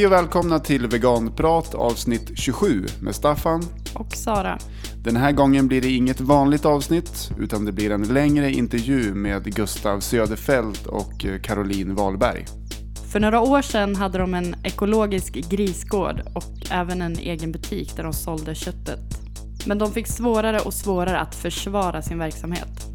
Hej och välkomna till Veganprat avsnitt 27 med Staffan. Och Sara. Den här gången blir det inget vanligt avsnitt utan det blir en längre intervju med Gustav Söderfält och Caroline Wahlberg. För några år sedan hade de en ekologisk grisgård och även en egen butik där de sålde köttet. Men de fick svårare och svårare att försvara sin verksamhet.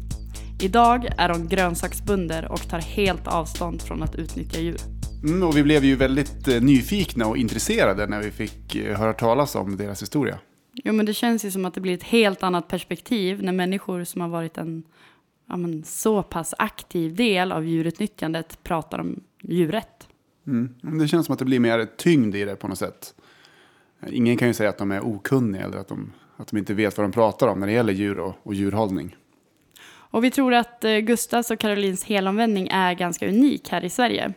Idag är de grönsaksbönder och tar helt avstånd från att utnyttja djur. Mm, och vi blev ju väldigt eh, nyfikna och intresserade när vi fick eh, höra talas om deras historia. Jo, men det känns ju som att det blir ett helt annat perspektiv när människor som har varit en ja, men, så pass aktiv del av djurutnyttjandet pratar om djurrätt. Mm. Det känns som att det blir mer tyngd i det på något sätt. Ingen kan ju säga att de är okunniga eller att de, att de inte vet vad de pratar om när det gäller djur och, och djurhållning. Och vi tror att eh, Gustavs och Karolins helomvändning är ganska unik här i Sverige.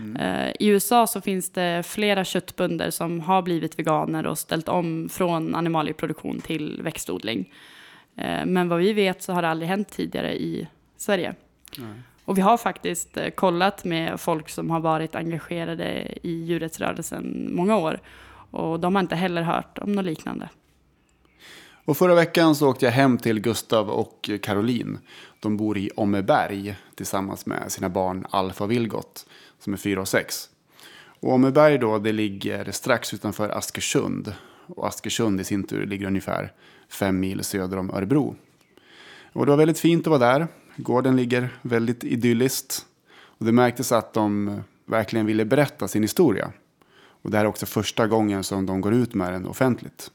Mm. Eh, I USA så finns det flera köttbönder som har blivit veganer och ställt om från animalieproduktion till växtodling. Eh, men vad vi vet så har det aldrig hänt tidigare i Sverige. Nej. Och vi har faktiskt kollat med folk som har varit engagerade i djurrättsrörelsen många år. Och de har inte heller hört om något liknande. Och förra veckan så åkte jag hem till Gustav och Caroline. De bor i Åmmeberg tillsammans med sina barn Alfa och Vilgot som är fyra och sex. Och Åmmeberg då, det ligger strax utanför Askersund. Och Askersund i sin tur ligger ungefär fem mil söder om Örebro. Och det var väldigt fint att vara där. Gården ligger väldigt idylliskt. Och det märktes att de verkligen ville berätta sin historia. Och det här är också första gången som de går ut med den offentligt.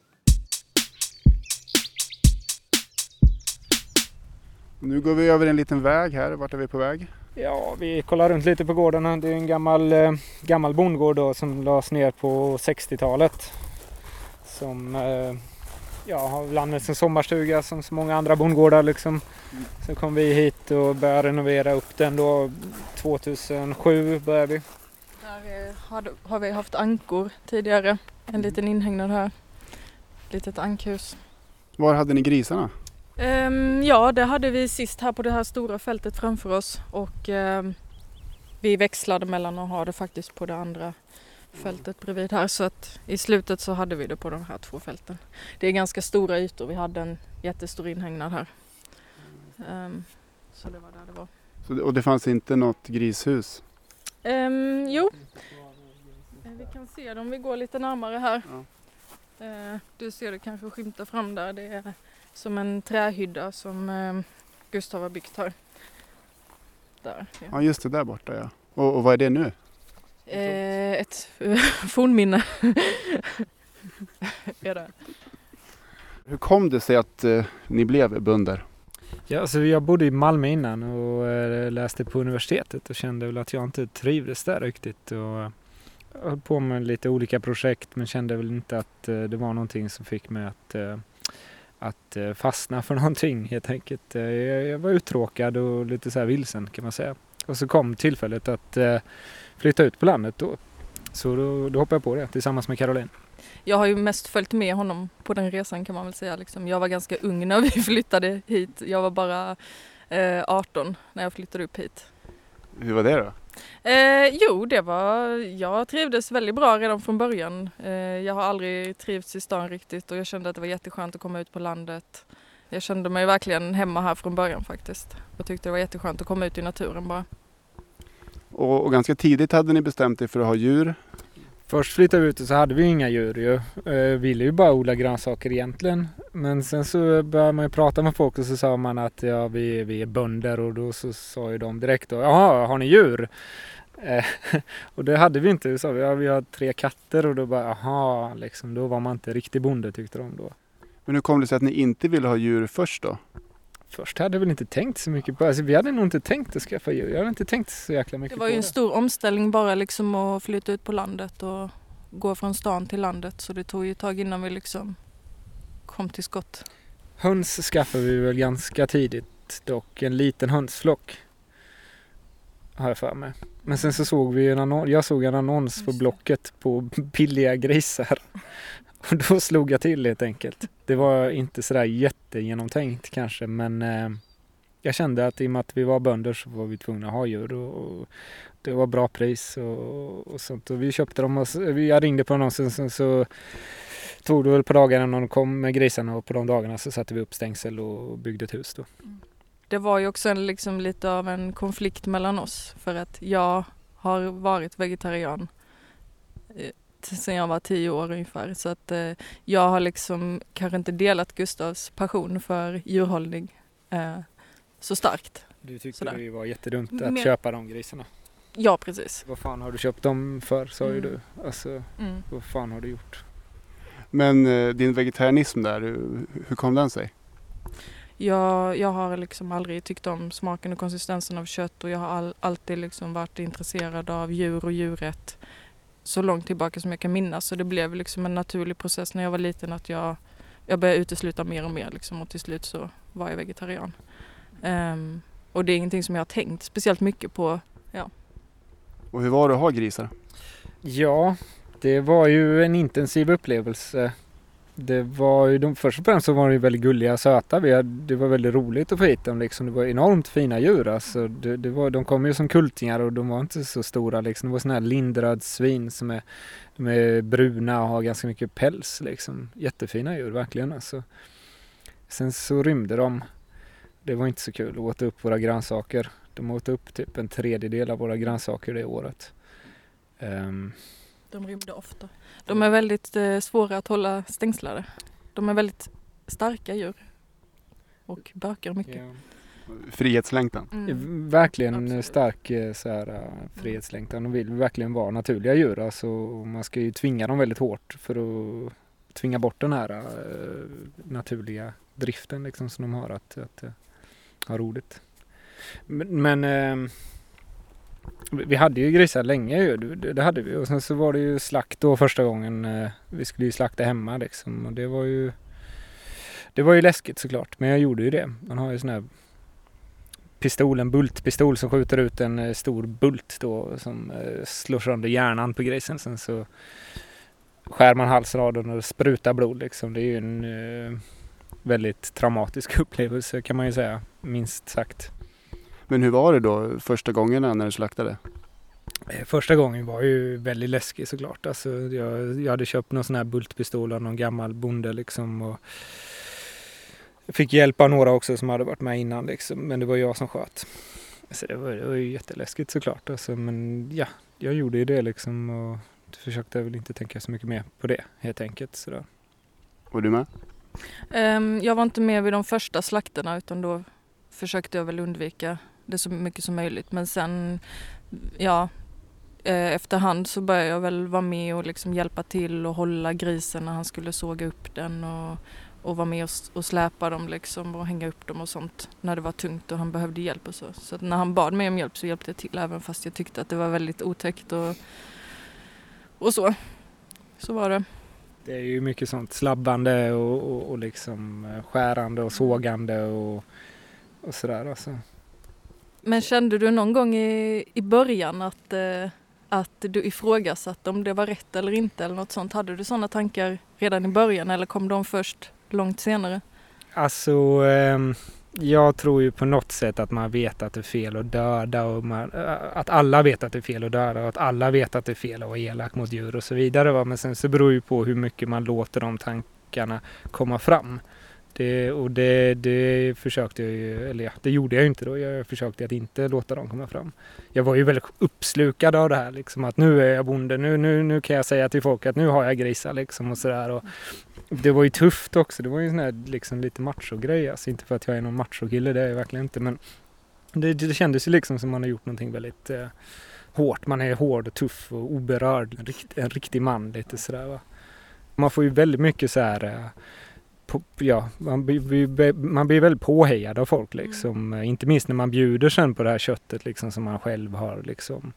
Nu går vi över en liten väg här. Vart är vi på väg? Ja, vi kollar runt lite på gården. Det är en gammal, eh, gammal bondgård då, som lades ner på 60-talet. Som eh, ja, har landets en sommarstuga som så många andra bondgårdar. Liksom. Så kom vi hit och började renovera upp den då. 2007 började vi. Här har, har vi haft ankor tidigare. En liten inhägnad här. Litet ankhus. Var hade ni grisarna? Um, ja, det hade vi sist här på det här stora fältet framför oss och um, vi växlade mellan att ha det faktiskt på det andra fältet bredvid här så att i slutet så hade vi det på de här två fälten. Det är ganska stora ytor. Vi hade en jättestor inhägnad här. Um, så det var där det var. Så, och det fanns inte något grishus? Um, jo, vi kan se det om vi går lite närmare här. Ja. Uh, du ser det kanske skymta fram där. Det är som en trähydda som eh, Gustav har byggt här. Där, ja. ja just det, där borta ja. Och, och vad är det nu? Eh, ett fornminne. är det. Hur kom det sig att eh, ni blev bönder? Ja, alltså jag bodde i Malmö innan och eh, läste på universitetet och kände väl att jag inte trivdes där riktigt. Och eh, höll på med lite olika projekt men kände väl inte att eh, det var någonting som fick mig att att eh, fastna för någonting helt enkelt. Eh, jag var uttråkad och lite så här vilsen kan man säga. Och så kom tillfället att eh, flytta ut på landet då. Så då, då hoppade jag på det tillsammans med Caroline. Jag har ju mest följt med honom på den resan kan man väl säga. Liksom. Jag var ganska ung när vi flyttade hit. Jag var bara eh, 18 när jag flyttade upp hit. Hur var det då? Eh, jo, det var, jag trivdes väldigt bra redan från början. Eh, jag har aldrig trivts i stan riktigt och jag kände att det var jätteskönt att komma ut på landet. Jag kände mig verkligen hemma här från början faktiskt och tyckte det var jätteskönt att komma ut i naturen bara. Och, och ganska tidigt hade ni bestämt er för att ha djur? Först flyttade vi ut och så hade vi inga djur ju. Eh, ville ju bara odla grönsaker egentligen. Men sen så började man ju prata med folk och så sa man att ja, vi, vi är bönder och då så sa ju de direkt då, jaha, har ni djur? Eh, och det hade vi inte. Vi sa vi, ja, vi har tre katter och då bara, jaha, liksom, då var man inte riktig bonde tyckte de då. Men hur kom det sig att ni inte ville ha djur först då? Först hade jag väl inte tänkt så mycket på, alltså, vi hade nog inte tänkt att skaffa djur. Jag hade inte tänkt så jäkla mycket på det. var ju en stor omställning bara liksom att flytta ut på landet och gå från stan till landet. Så det tog ju ett tag innan vi liksom kom till skott. Höns skaffade vi väl ganska tidigt dock, en liten hönsflock. Har jag för mig. Men sen så såg vi en annons, jag såg en annons på Blocket på billiga grisar. Och då slog jag till helt enkelt. Det var inte sådär jättegenomtänkt kanske men eh, jag kände att i och med att vi var bönder så var vi tvungna att ha djur och, och det var bra pris och, och, sånt. Och vi köpte dem och jag ringde på annonsen så, så tog det väl på dagarna när de kom med grisarna och på de dagarna så satte vi upp stängsel och byggde ett hus då. Det var ju också en, liksom lite av en konflikt mellan oss för att jag har varit vegetarian eh, sedan jag var tio år ungefär så att eh, jag har liksom kanske inte delat Gustavs passion för djurhållning eh, så starkt. Du tyckte Sådär. det var jättedumt att Men- köpa de grisarna. Ja precis. Vad fan har du köpt dem för sa ju Mm. du. Alltså Mm. vad fan har du gjort? Men eh, din vegetarianism där, hur, hur kom den sig? Jag, jag har liksom aldrig tyckt om smaken och konsistensen av kött och jag har all, alltid liksom varit intresserad av djur och djurrätt så långt tillbaka som jag kan minnas. Så det blev liksom en naturlig process när jag var liten att jag, jag började utesluta mer och mer liksom och till slut så var jag vegetarian. Ehm, och det är ingenting som jag har tänkt speciellt mycket på. Och hur var det att ha grisar? Ja, det var ju en intensiv upplevelse. Det var ju, de, först och främst så var de ju väldigt gulliga och söta. Vi hade, det var väldigt roligt att få hit dem liksom. Det var enormt fina djur alltså. Det, det var, de kom ju som kultingar och de var inte så stora liksom. Det var sådana här lindrödssvin som är, de är bruna och har ganska mycket päls liksom. Jättefina djur verkligen alltså. Sen så rymde de. Det var inte så kul. De åt upp våra grönsaker. De åt upp typ en tredjedel av våra grönsaker det året. Um, de rymde ofta. De är väldigt eh, svåra att hålla stängslade. De är väldigt starka djur. Och bökar mycket. ja. Frihetslängtan. Mm. Verkligen en Absolut. stark eh, så här, eh, frihetslängtan. De vill verkligen vara naturliga djur. Alltså, man ska ju tvinga dem väldigt hårt för att tvinga bort den här eh, naturliga driften liksom, som de har att, att eh, ha roligt. Men, men eh, vi hade ju grisar länge ju, det, hade vi. Och sen så var det ju slakt då första gången. Eh, vi skulle ju slakta hemma liksom. Och det var ju det var ju läskigt såklart, men jag gjorde ju det. Man har ju sån här pistol, en bultpistol som skjuter ut en eh, stor bult då som eh, slår sönder hjärnan på grisen. Sen så skär man halsen av den och sprutar blod liksom. Det är ju en väldigt traumatisk upplevelse kan man ju säga, minst sagt. Men hur var det då första gångerna när du slaktade? Eh, Första gången var ju väldigt läskig såklart. Alltså, jag, jag hade köpt någon sån här bultpistol av någon gammal bonde liksom. Och fick hjälp av några också som hade varit med innan liksom. Men det var jag som sköt. Så det var, det var ju jätteläskigt såklart. Alltså, men ja, jag gjorde ju det liksom. Och försökte väl inte tänka så mycket mer på det helt enkelt. Sådär. Och du med? Ehm, jag var inte med vid de första slakterna utan då försökte jag väl undvika det så mycket som möjligt. Men sen, ja, eh, efterhand så började jag väl vara med och liksom hjälpa till och hålla grisen när han skulle såga upp den och, och vara med och, och släpa dem liksom och hänga upp dem och sånt när det var tungt och han behövde hjälp och så. Så att när han bad mig om hjälp så hjälpte jag till även fast jag tyckte att det var väldigt otäckt och, och så. Så var det. Det är ju mycket sånt slabbande och, och, och liksom eh, skärande och sågande och, och sådär alltså. Men kände du någon gång i, i början att, eh, att du ifrågasatte om det var rätt eller inte eller något sånt? Hade du sådana tankar redan i början eller kom de först långt senare? Alltså, eh, jag tror ju på något sätt att man vet att det är fel att döda och man, eh, att alla vet att det är fel att döda och att alla vet att det är fel att vara elak mot djur och så vidare. Va? Men sen så beror ju på hur mycket man låter de tankarna komma fram. Det, och det, det försökte jag ju, eller ja, det gjorde jag ju inte då. Jag försökte att inte låta dem komma fram. Jag var ju väldigt uppslukad av det här liksom att nu är jag bonde, nu, nu, nu kan jag säga till folk att nu har jag grisar liksom och sådär. Det var ju tufft också. Det var ju en sån här liksom lite machogrej. Alltså inte för att jag är någon machokille, det är jag verkligen inte. Men det, det kändes ju liksom som man har gjort någonting väldigt eh, hårt. Man är hård och tuff och oberörd. En, rikt, en riktig man lite sådär va. Man får ju väldigt mycket så här eh, på, ja, man blir, man blir väldigt påhejad av folk liksom. Eh, Inte minst när man bjuder sen på det här köttet liksom som man själv har liksom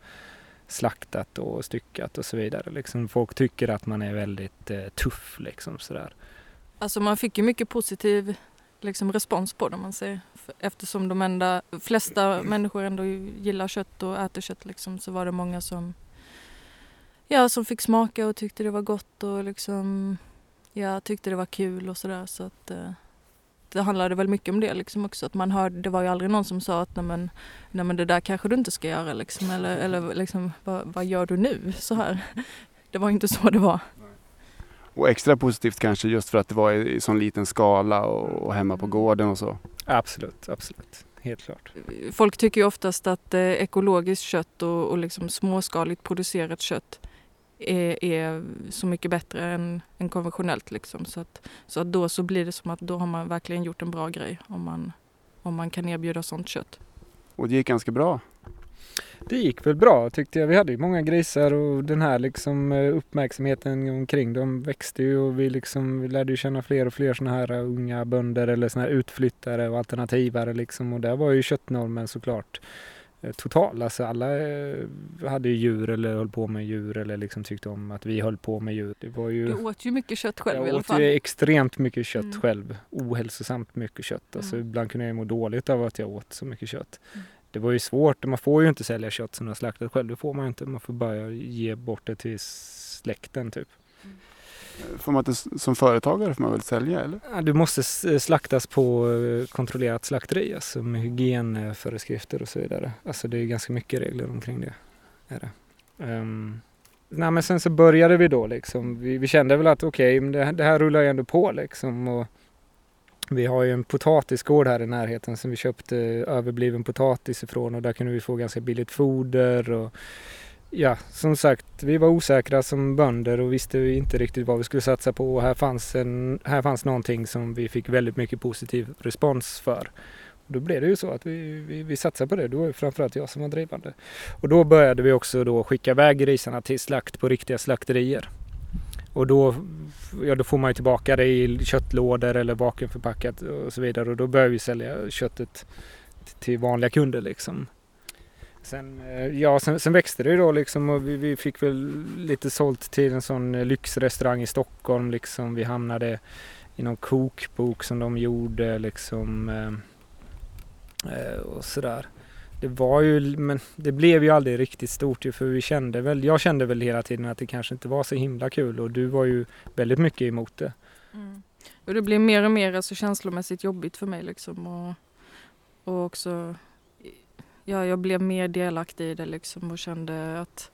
slaktat och styckat och så vidare. Liksom, folk tycker att man är väldigt eh, tuff liksom sådär. Alltså man fick ju mycket positiv liksom, respons på det man säger. Eftersom de enda, flesta människor ändå gillar kött och äter kött liksom, så var det många som, ja, som fick smaka och tyckte det var gott och liksom, ja, tyckte det var kul och sådär. Så att, eh, det handlade väl mycket om det liksom också. Att man hörde, det var ju aldrig någon som sa att nej men, nej men det där kanske du inte ska göra liksom. Eller, eller liksom, vad, vad gör du nu så här? Det var inte så det var. Och extra positivt kanske just för att det var i sån liten skala och hemma på gården och så. Absolut, absolut. Helt klart. Folk tycker ju oftast att eh, ekologiskt kött och, och liksom småskaligt producerat kött är, är så mycket bättre än, än konventionellt. Liksom. Så, att, så att då så blir det som att då har man verkligen gjort en bra grej om man, om man kan erbjuda sånt kött. Och det gick ganska bra. Det gick väl bra tyckte jag. Vi hade ju många grisar och den här liksom eh, uppmärksamheten omkring dem växte ju och vi liksom vi lärde ju känna fler och fler sådana här unga bönder eller sådana här utflyttare och alternativare liksom och där var ju köttnormen såklart eh, total. Alltså alla eh, hade ju djur eller höll på med djur eller liksom tyckte om att vi höll på med djur. Det var ju... Du åt ju mycket kött själv jag i alla åt fall. ju extremt mycket kött Mm. själv. Ohälsosamt mycket kött. Alltså Mm. ibland kunde jag må dåligt av att jag åt så mycket kött. Mm. Det var ju svårt. Man får ju inte sälja kött som du har slaktat själv. Det får man ju inte. Man får bara ge bort det till släkten typ. Får man inte, som företagare får man väl sälja eller? Du måste slaktas på eh, kontrollerat slakteri, alltså med hygienföreskrifter och så vidare. Alltså det är ganska mycket regler omkring det. Är det. Um, nej, men sen så började vi då liksom. Vi, vi kände väl att okej, okay, det, här- det här rullar ju ändå på liksom. Och vi har ju en potatisgård här i närheten som vi köpte överbliven potatis ifrån och där kunde vi få ganska billigt foder. Och, ja, som sagt, vi var osäkra som bönder och visste inte riktigt vad vi skulle satsa på. Och här fanns, en, här fanns någonting som vi fick väldigt mycket positiv respons för. Och då blev det ju så att vi, vi, vi satsade på det. Då var det framförallt jag som var drivande. Och då började vi också då skicka iväg grisarna till slakt på riktiga slakterier. Och då, ja, då får man ju tillbaka det i köttlådor eller vakuumförpackat och så vidare. Och då börjar vi sälja köttet till vanliga kunder liksom. Sen, eh, ja, sen, sen växte det ju då liksom och vi, vi fick väl lite sålt till en sån eh, lyxrestaurang i Stockholm liksom. Vi hamnade i någon kokbok som de gjorde liksom. Eh, eh, Och sådär. Det var ju, men det blev ju aldrig riktigt stort ju, för vi kände väl, jag kände väl hela tiden att det kanske inte var så himla kul och du var ju väldigt mycket emot det. Mm. Och det blev mer och mer alltså, känslomässigt jobbigt för mig liksom. Och, och också, ja, jag blev mer delaktig i det liksom och kände att,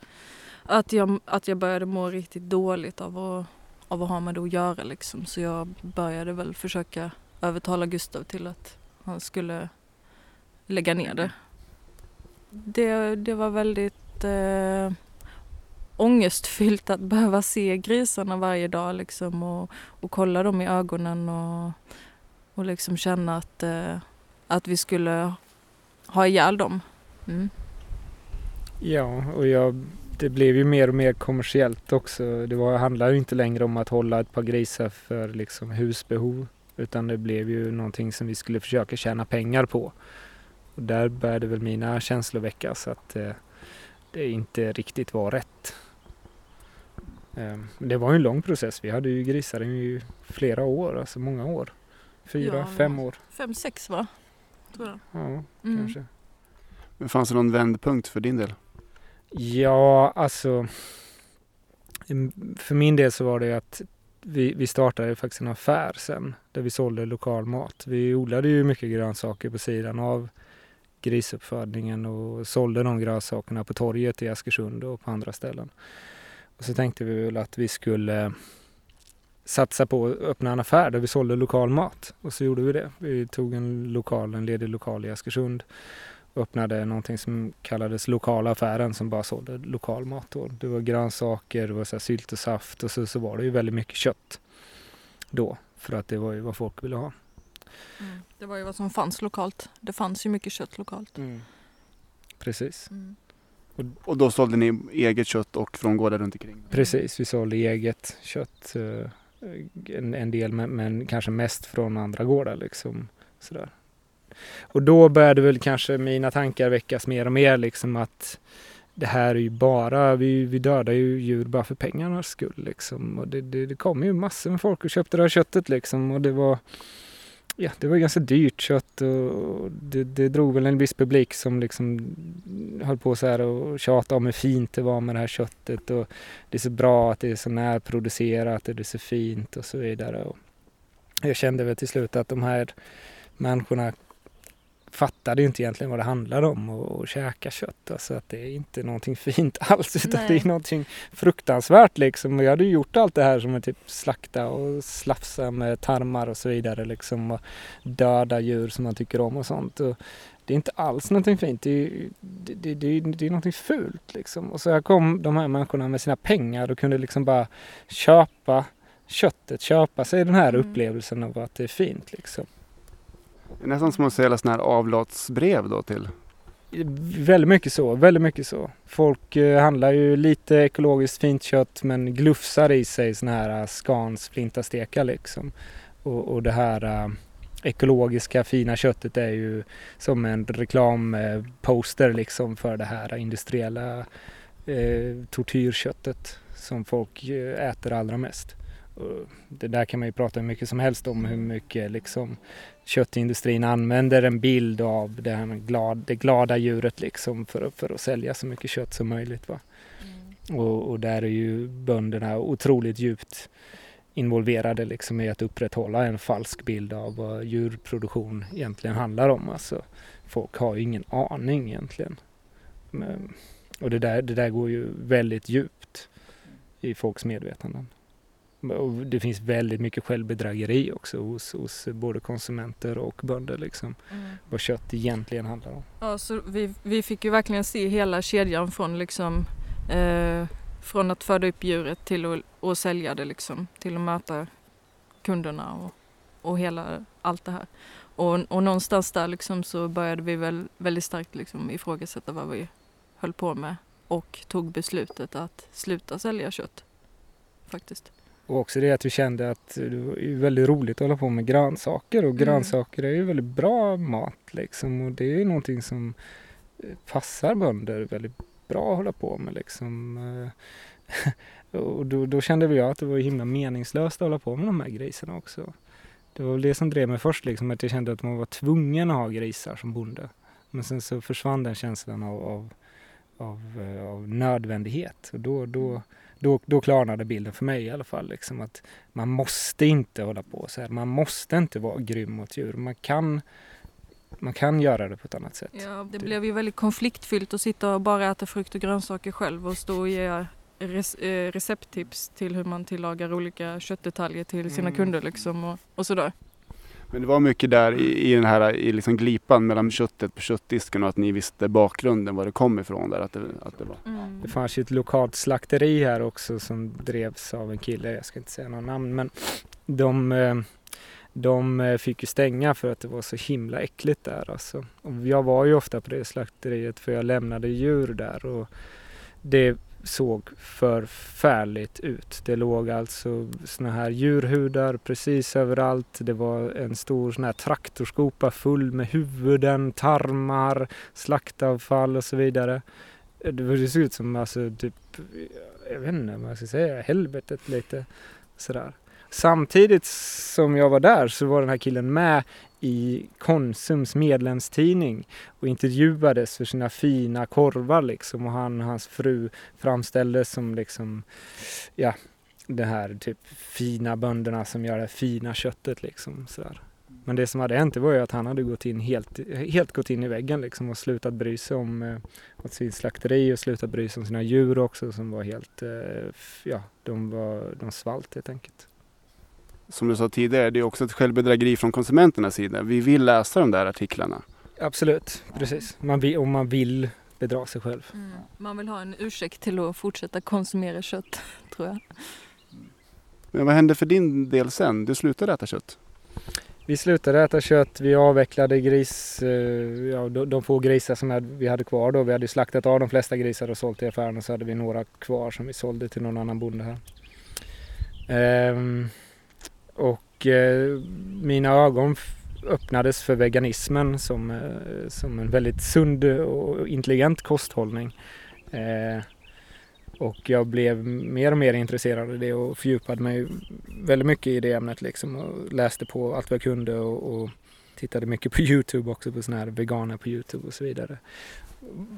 att, jag, att jag började må riktigt dåligt av att, av att ha med det att göra liksom. Så jag började väl försöka övertala Gustav till att han skulle lägga ner det. Det, det var väldigt eh, ångestfyllt att behöva se grisarna varje dag liksom och, och kolla dem i ögonen och, och liksom känna att, eh, att vi skulle ha ihjäl dem. Mm. Ja, och jag, det blev ju mer och mer kommersiellt också. Det var, handlade ju inte längre om att hålla ett par grisar för liksom husbehov. Utan det blev ju någonting som vi skulle försöka tjäna pengar på. Och där började väl mina känslor väckas att eh, det inte riktigt var rätt. Eh, det var ju en lång process. Vi hade ju grisar i flera år, alltså många år. Fyra, Ja, fem år. Fem, sex va? Tror jag. Ja, Mm. kanske. Men fanns det någon vändpunkt för din del? Ja, alltså. För min del så var det att vi, vi startade faktiskt en affär sen där vi sålde lokal mat. Vi odlade ju mycket grönsaker på sidan av grisuppfödningen och sålde de grönsakerna på torget i Askersund och på andra ställen. Och så tänkte vi väl att vi skulle satsa på att öppna en affär där vi sålde lokal mat. Och så gjorde vi det. Vi tog en lokal, en ledig lokal i Askersund och öppnade någonting som kallades lokala affären som bara sålde lokal mat. Då. Det var grönsaker, det var så här sylt och saft och så, så var det ju väldigt mycket kött då. För att det var ju vad folk ville ha. Mm. Det var ju vad som fanns lokalt. Det fanns ju mycket kött lokalt. Precis. Mm. Och då sålde ni eget kött och från gårdar runt omkring? Precis, vi sålde eget kött. Eh, en, en del men, men kanske mest från andra gårdar liksom. Sådär. Och då började väl kanske mina tankar väckas mer och mer liksom att det här är ju bara, vi, vi dödar ju djur bara för pengarnas skull liksom. Och det, det, det kom ju massor med folk och köpte det här köttet liksom och det var Ja, det var ganska dyrt kött och eh, det, det drog väl en viss publik som liksom höll på så här och tjatade om hur fint det var med det här köttet och det är så bra att det är så närproducerat och det är så fint och så vidare. Och jag kände väl till slut att de här människorna fattade ju inte egentligen vad det handlade om att, att käka kött. Alltså att det är inte någonting fint alls utan Nej. det är någonting fruktansvärt liksom. Och jag hade ju gjort allt det här som att typ slakta och slafsa med tarmar och så vidare liksom. Och döda djur som man tycker om och sånt. Och det är inte alls någonting fint. Det är, det, det, det, det är någonting fult liksom. Och så här kom de här människorna med sina pengar och kunde liksom bara köpa köttet, köpa sig den här Mm. upplevelsen av att det är fint liksom. Det är nästan som att sälja sådana här avlatsbrev då till. Väldigt mycket så, väldigt mycket så. Folk eh, handlar ju lite ekologiskt fint kött men glufsar i sig såna här eh, Scans flintastekar liksom. Och, och det här eh, ekologiska fina köttet är ju som en reklamposter eh, liksom för det här industriella eh, tortyrköttet som folk eh, äter allra mest. Och det där kan man ju prata hur mycket som helst om hur mycket liksom köttindustrin använder en bild av det här med glad, det glada djuret liksom för, att- för att sälja så mycket kött som möjligt. Va? Och, och där är ju bönderna otroligt djupt involverade liksom i att upprätthålla en falsk bild av vad djurproduktion egentligen handlar om. Alltså, folk har ju ingen aning egentligen. Men, och det där, det där går ju väldigt djupt i folks medvetanden. Och det finns väldigt mycket självbedrägeri också hos, hos både konsumenter och bönder. Liksom, Mm. vad kött egentligen handlar om. Ja, så vi, vi fick ju verkligen se hela kedjan från liksom eh, från att föda upp djuret till att, att sälja det liksom, till att möta kunderna och, och hela allt det här. Och, och någonstans där liksom så började vi väl väldigt starkt liksom ifrågasätta vad vi höll på med och tog beslutet att sluta sälja kött. Faktiskt. Och också det att vi kände att det ju väldigt roligt att hålla på med grönsaker och Mm. grönsaker är ju väldigt bra mat liksom och det är ju någonting som eh, passar bönder väldigt bra att hålla på med liksom. eh. Och då, då kände vi att det var himla meningslöst att hålla på med de här grisarna också. Det var väl det som drev mig först liksom, att jag kände att man var tvungen att ha grisar som bonde. Men sen så försvann den känslan av, av, av, eh, av nödvändighet och då, då, då, då klarnade bilden för mig i alla fall. Liksom, att man måste inte hålla på så här. Man måste inte vara grym mot djur. Man kan, man kan göra det på ett annat sätt. Ja, det blev ju väldigt konfliktfyllt att sitta och bara äta frukt och grönsaker själv och stå och ge res, eh, recepttips till hur man tillagar olika köttdetaljer till sina Mm. kunder liksom och, och sådär. Men det var mycket där i, i den här i liksom glipan mellan köttet på köttdisken och att ni visste bakgrunden, var det kom ifrån där. Att det, att det var. Det fanns ju ett lokalt slakteri här också som drevs av en kille, jag ska inte säga någon namn, men de, eh, de eh, fick ju stänga för att det var så himla äckligt där alltså. Och jag var ju ofta på det slakteriet för jag lämnade djur där och det såg förfärligt ut. Det låg alltså såna här djurhudar precis överallt. Det var en stor sån här traktorskopa full med huvuden, tarmar, slaktavfall och så vidare. Det såg ut som alltså typ, jag vet inte vad jag ska säga, helvetet lite sådär. Samtidigt som jag var där så var den här killen med i Konsums medlemstidning och intervjuades för sina fina korvar liksom och han och hans fru framställdes som liksom, ja, det här typ fina bönderna som gör det fina köttet liksom sådär. Men det som hade hänt det var ju att han hade gått in helt, helt gått in i väggen liksom och slutat bry sig om eh, åt sin slakteri och slutat bry sig om sina djur också som var helt, eh, f- ja, de var, de svalt helt enkelt. Som du sa tidigare, det är också ett självbedrägeri från konsumenternas sida. Vi vill läsa de där artiklarna. Absolut, precis. Man vill, om man vill bedra sig själv. Man vill ha en ursäkt till att fortsätta konsumera kött, tror jag. Men vad hände för din del sen? Du slutade äta kött. Vi slutade äta kött, vi avvecklade gris, eh, ja, de, få grisar som vi hade kvar då. Vi hade slaktat av de flesta grisar och sålt i affären och så hade vi några kvar som vi sålde till någon annan bonde här. Ehm, och eh, mina ögon öppnades för veganismen som, eh, som en väldigt sund och intelligent kosthållning. Eh, och jag blev mer och mer intresserad av det och fördjupade mig väldigt mycket i det ämnet liksom och läste på allt vad jag kunde och, och tittade mycket på Youtube också på sådana här veganer på Youtube och så vidare.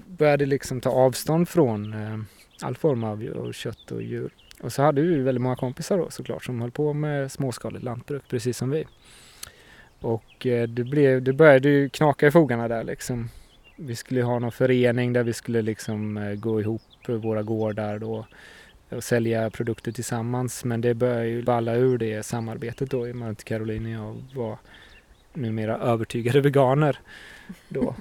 Började liksom ta avstånd från eh, all form av kött och djur och så hade vi väldigt många kompisar då såklart som höll på med småskaligt lantbruk precis som vi. Och eh, det, blev, det började ju knaka i fogarna där liksom. Vi skulle ha någon förening där vi skulle liksom eh, gå ihop våra gårdar då och sälja produkter tillsammans. Men det började ju balla ur det samarbetet då i och med att Caroline och jag var numera övertygade veganer då.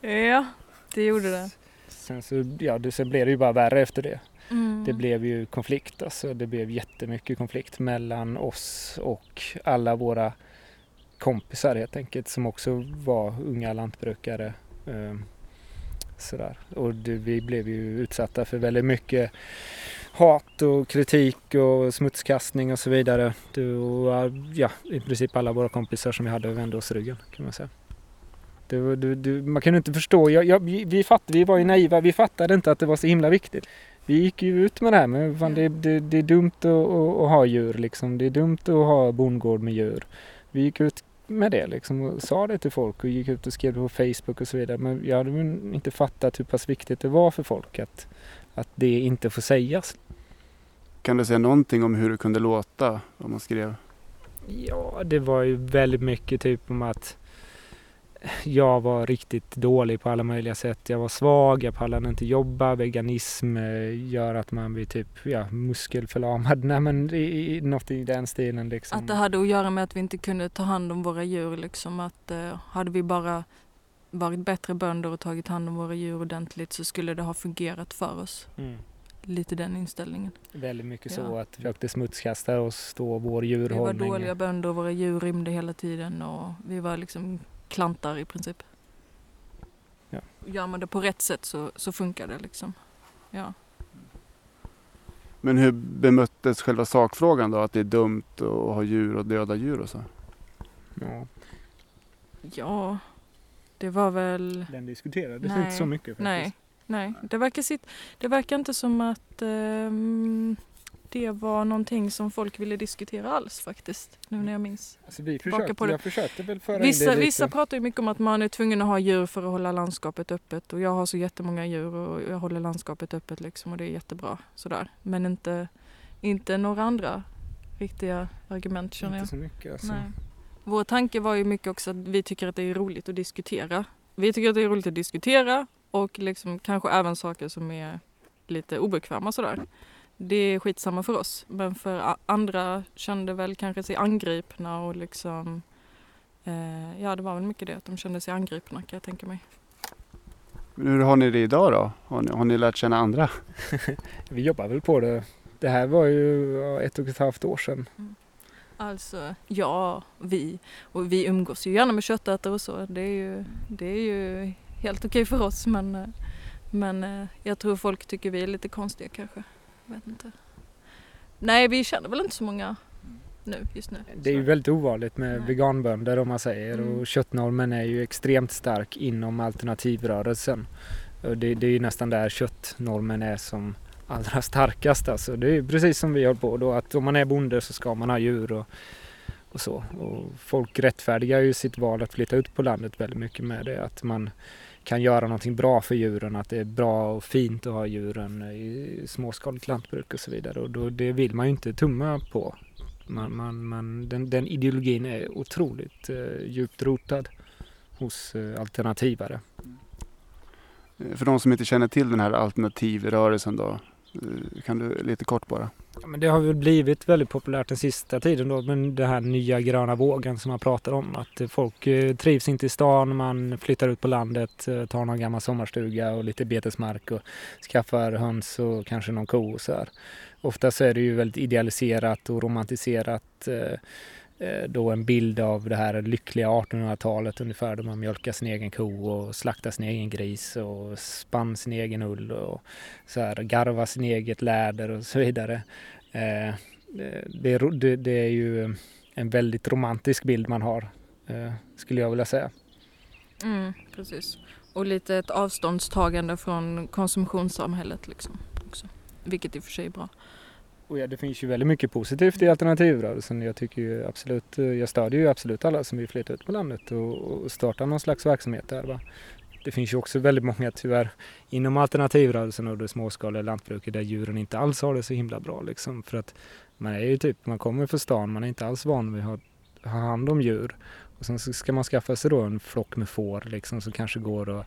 ja, det gjorde det. Sen så, ja, det, sen blev det ju bara värre efter det. Mm. Det blev ju konflikt, alltså det blev jättemycket konflikt mellan oss och alla våra kompisar helt enkelt som också var unga lantbrukare. Eh, sådär. Och det, vi blev ju utsatta för väldigt mycket hat och kritik och smutskastning och så vidare. Du, ja, i princip alla våra kompisar som vi hade vände oss ryggen kan man säga. Du, du, man kunde inte förstå, jag, jag, vi, fatt, vi var ju naiva, vi fattade inte att det var så himla viktigt. Vi gick ju ut med det här men fan, det, det, det är dumt att, att, att, ha djur liksom. Det är dumt att ha bondgård med djur. Vi gick ut med det liksom och sa det till folk och gick ut och skrev det på Facebook och så vidare. Men jag hade inte fattat hur pass viktigt det var för folk att, att det inte får sägas. Kan du säga någonting om hur det kunde låta vad man skrev? Ja, det var ju väldigt mycket typ om att jag var riktigt dålig på alla möjliga sätt. Jag var svag, jag pallade inte jobba. Veganism eh, gör att man blir typ ja, muskelförlamad. Nej men i, något i den stilen liksom. Att det hade att göra med att vi inte kunde ta hand om våra djur liksom. Att eh, hade vi bara varit bättre bönder och tagit hand om våra djur ordentligt så skulle det ha fungerat för oss. Mm. Lite den inställningen. Väldigt mycket ja. så att vi försökte smutskasta oss då, vår djurhållning. Vi var dåliga bönder och våra djur rymde hela tiden och vi var liksom klantar i princip. Ja. Gör man det på rätt sätt så, så funkar det liksom. Ja. Men hur bemöttes själva sakfrågan då? Att det är dumt att ha djur och döda djur och så? Ja, ja det var väl... Den diskuterades inte så mycket faktiskt. Nej, nej. Det, verkar sitt... det verkar inte som att um det var någonting som folk ville diskutera alls faktiskt. Nu när jag minns. Alltså vi försökte, på det. Jag försökte väl föra vissa, in det lite. Vissa pratar ju mycket om att man är tvungen att ha djur för att hålla landskapet öppet. Och jag har så jättemånga djur och jag håller landskapet öppet liksom och det är jättebra. Sådär. Men inte, inte några andra riktiga argument känner jag. Inte så mycket alltså. Nej. Vår tanke var ju mycket också att vi tycker att det är roligt att diskutera. Vi tycker att det är roligt att diskutera och liksom kanske även saker som är lite obekväma sådär det är skitsamma för oss. Men för andra kände väl kanske sig angripna och liksom eh, Ja det var väl mycket det att de kände sig angripna kan jag tänka mig. Men hur har ni det idag då? Har ni, har ni lärt känna andra? Vi jobbar väl på det. Det här var ju ett och ett halvt år sedan. Mm. Alltså ja, vi. Och vi umgås ju gärna med köttätare och så. Det är ju, det är ju helt okej för oss men, eh, men eh, jag tror folk tycker vi är lite konstiga kanske vet inte. Nej, vi känner väl inte så många nu, just nu. Det är ju väldigt ovanligt med Nej. veganbönder om man säger mm. och köttnormen är ju extremt stark inom alternativrörelsen. Det, det är ju nästan där köttnormen är som allra starkast. Alltså. Det är precis som vi håller på då att om man är bonde så ska man ha djur och, och så. Och folk rättfärdigar ju sitt val att flytta ut på landet väldigt mycket med det. Att man kan göra någonting bra för djuren, att det är bra och fint att ha djuren i småskaligt lantbruk och så vidare. Och då, det vill man ju inte tumma på. Man, man, man, den, den ideologin är otroligt eh, djupt rotad hos eh, alternativare. Eh, för de som inte känner till den här alternativrörelsen då, Eh, kan du lite kort bara? Ja, men det har väl blivit väldigt populärt den sista tiden då, men den här nya gröna vågen som man pratar om. Att folk eh, trivs inte i stan, man flyttar ut på landet, eh, tar någon gammal sommarstuga och lite betesmark och skaffar höns och kanske någon ko och så här. Ofta så är det ju väldigt idealiserat och romantiserat eh, Eh, då en bild av det här lyckliga 1800-talet ungefär då man mjölkar sin egen ko och slaktar sin egen gris och spann sin egen ull och så här, garvar sin eget läder och så vidare. Eh, det, det, det, är ju en väldigt romantisk bild man har, eh, skulle jag vilja säga. Mm, precis. Och lite ett avståndstagande från konsumtionssamhället liksom också. Vilket i och för sig är bra. Och ja, det finns ju väldigt mycket positivt i alternativrörelsen. Jag tycker ju absolut, eh, jag stödjer ju absolut alla som vill flytta ut på landet och, och starta någon slags verksamhet där. Va? det finns ju också väldigt många tyvärr inom alternativrörelsen och det småskaliga lantbruket där djuren inte alls har det så himla bra liksom. För att man är ju typ, man kommer från stan, man är inte alls van vid att ha hand om djur. Och sen ska man skaffa sig då en flock med får liksom som kanske går och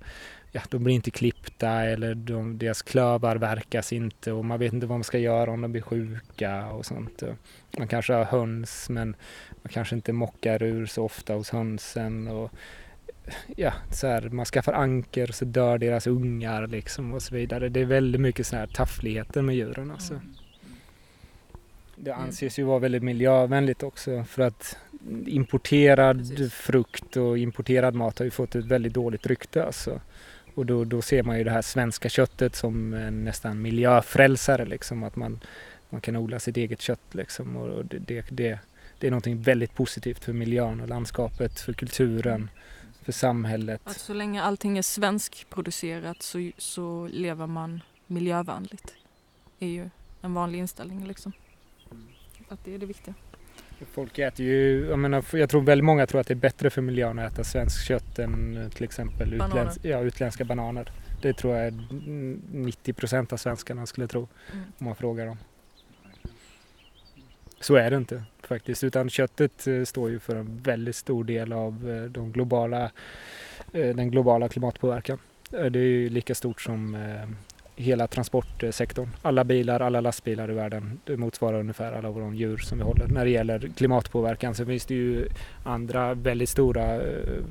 ja, de blir inte klippta eller de, deras klövar verkas inte och man vet inte vad man ska göra om de blir sjuka och sånt. Man kanske har höns men man kanske inte mockar ur så ofta hos hönsen. Och, ja, så här, man skaffar anker så dör deras ungar liksom och så vidare. Det är väldigt mycket så här taffligheter med djuren alltså. Mm. Det anses ju vara väldigt miljövänligt också för att importerad Precis. frukt och importerad mat har ju fått ett väldigt dåligt rykte alltså. Och då, då ser man ju det här svenska köttet som nästan miljöfrälsare liksom. Att man, man kan odla sitt eget kött liksom. Och det, det, det, det är någonting väldigt positivt för miljön och landskapet, för kulturen, för samhället. Att så länge allting är svenskproducerat så, så lever man miljövänligt. Det är ju en vanlig inställning liksom. Att det är det viktiga. Folk äter ju, jag, menar, jag tror väldigt många tror att det är bättre för miljön att äta svenskt kött än till exempel utländsk, ja, utländska bananer. Det tror jag är 90 procent av svenskarna skulle tro mm. om man frågar dem. Så är det inte faktiskt, utan köttet eh, står ju för en väldigt stor del av eh, de globala, eh, den globala klimatpåverkan. Det är ju lika stort som hela transportsektorn. Alla bilar, alla lastbilar i världen, det motsvarar ungefär alla våra djur som vi håller. När det gäller klimatpåverkan så finns det ju andra väldigt stora eh,